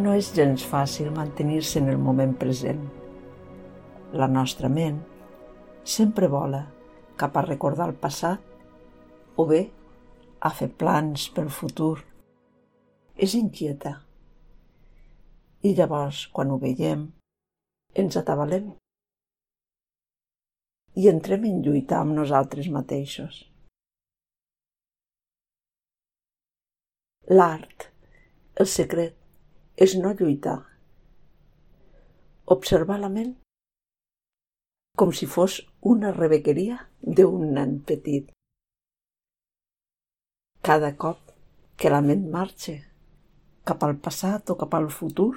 No és gens fàcil mantenir-se en el moment present. La nostra ment sempre vola cap a recordar el passat o bé a fer plans pel futur. És inquieta. I llavors, quan ho veiem, ens atabalem i entrem en lluita amb nosaltres mateixos. L'art, el secret, és no lluitar. Observar la ment com si fos una rebequeria d'un nen petit. Cada cop que la ment marxa cap al passat o cap al futur,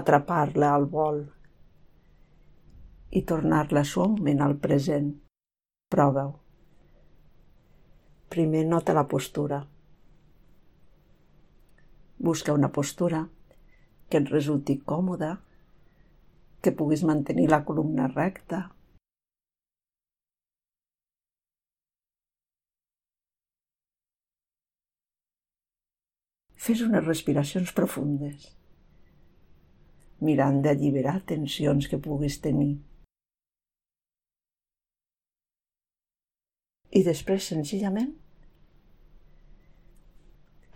atrapar-la al vol i tornar-la suaument al present. Prova-ho. Primer nota la postura. Busca una postura que et resulti còmoda, que puguis mantenir la columna recta. Fes unes respiracions profundes, mirant d'alliberar tensions que puguis tenir. I després, senzillament,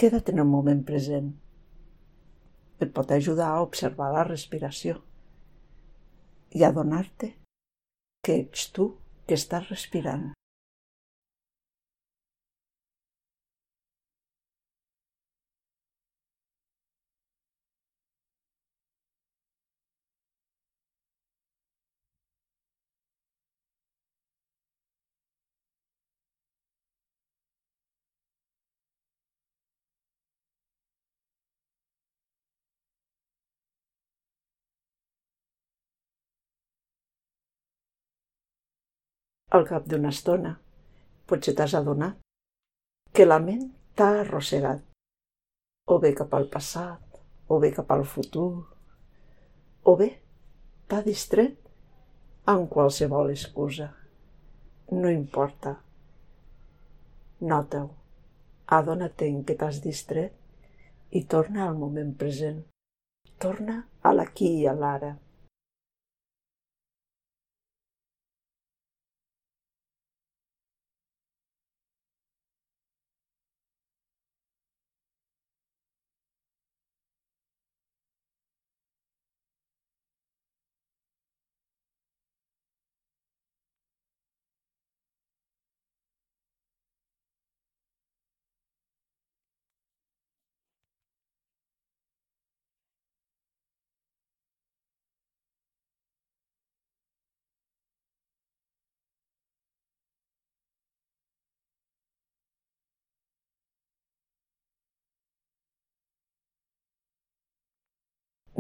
queda't en el moment present. Et pot ajudar a observar la respiració i a donar-te que ets tu que estàs respirant. Al cap d'una estona, potser t'has adonat que la ment t'ha arrossegat, o bé cap al passat, o bé cap al futur, o bé t'ha distret amb qualsevol excusa. No importa. Nota-ho. Adona-te en què t'has distret i torna al moment present. Torna a l'aquí i a l'ara.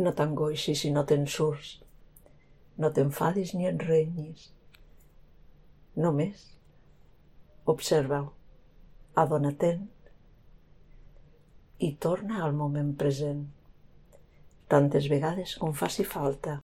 No t'angoixis si no te'n surts. No t'enfadis ni et renyis. Només observa-ho, adona-te'n i torna al moment present, tantes vegades com faci falta.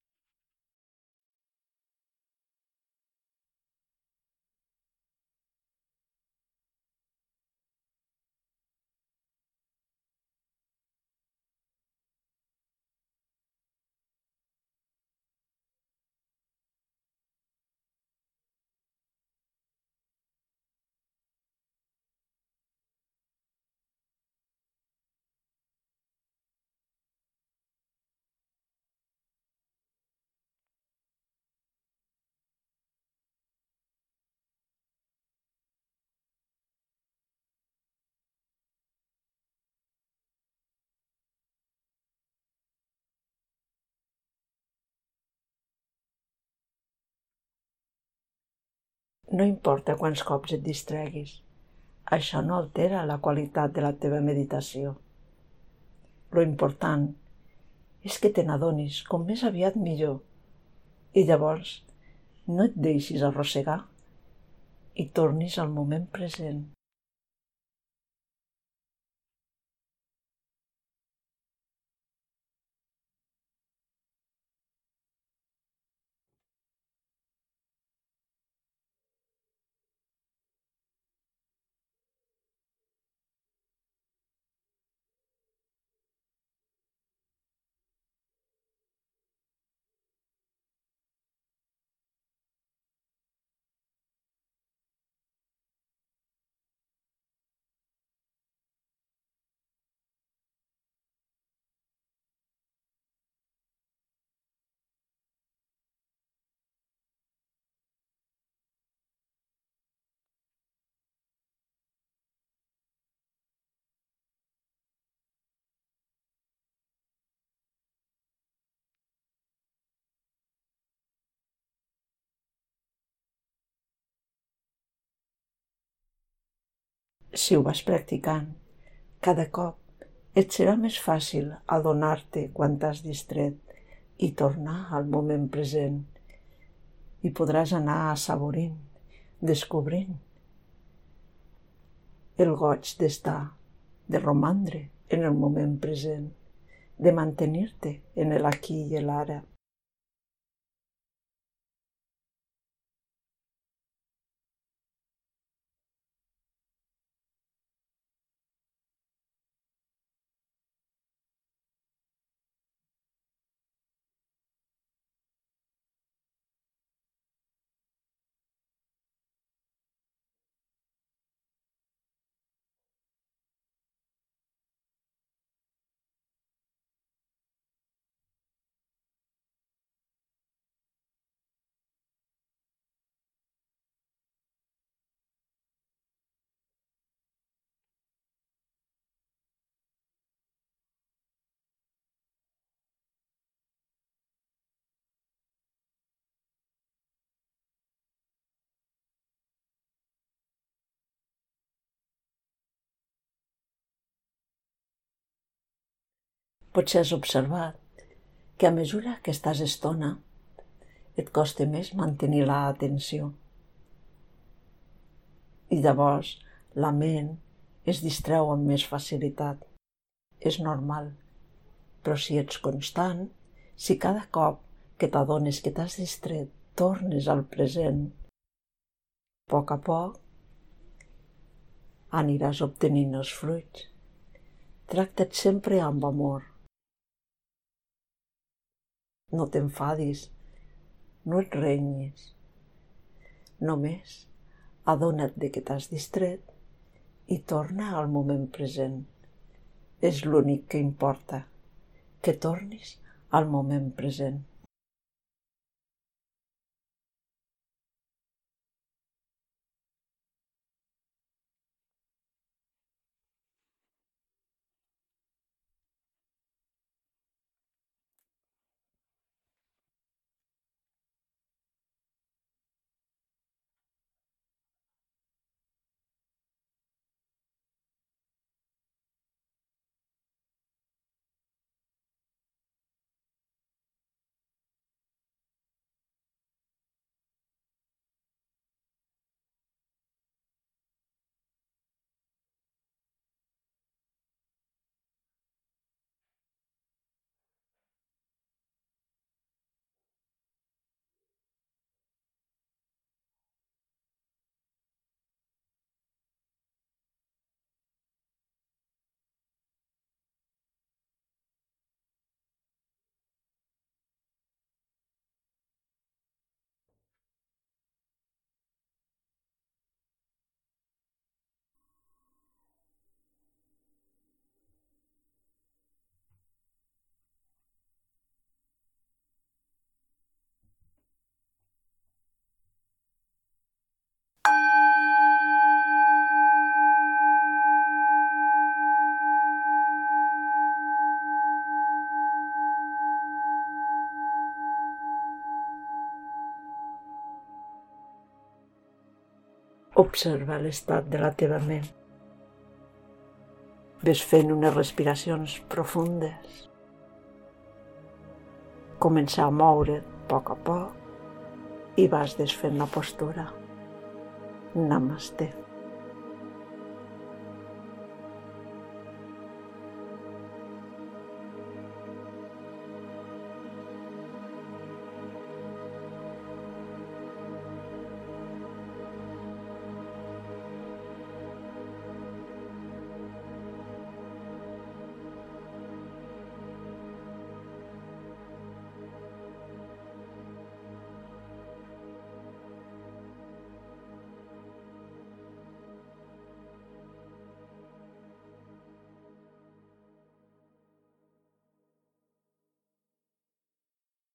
No importa quants cops et distreguis, això no altera la qualitat de la teva meditació. Lo important és que te n'adonis com més aviat millor i llavors no et deixis arrossegar i tornis al moment present. Si ho vas practicant, cada cop et serà més fàcil adonar-te quan t'has distret i tornar al moment present i podràs anar assaborint, descobrint el goig d'estar, de romandre en el moment present, de mantenir-te en el aquí i l'ara. Potser has observat que a mesura que estàs estona et costa més mantenir l'atenció. I llavors la ment es distreu amb més facilitat. És normal. Però si ets constant, si cada cop que t'adones que t'has distret tornes al present, a poc a poc aniràs obtenint els fruits. Tracta't sempre amb amor no t'enfadis, no et renyis. Només adona't de que t'has distret i torna al moment present. És l'únic que importa, que tornis al moment present. Observa l'estat de la teva ment. Ves fent unes respiracions profundes. Comença a moure't a poc a poc i vas desfent la postura. Namaste.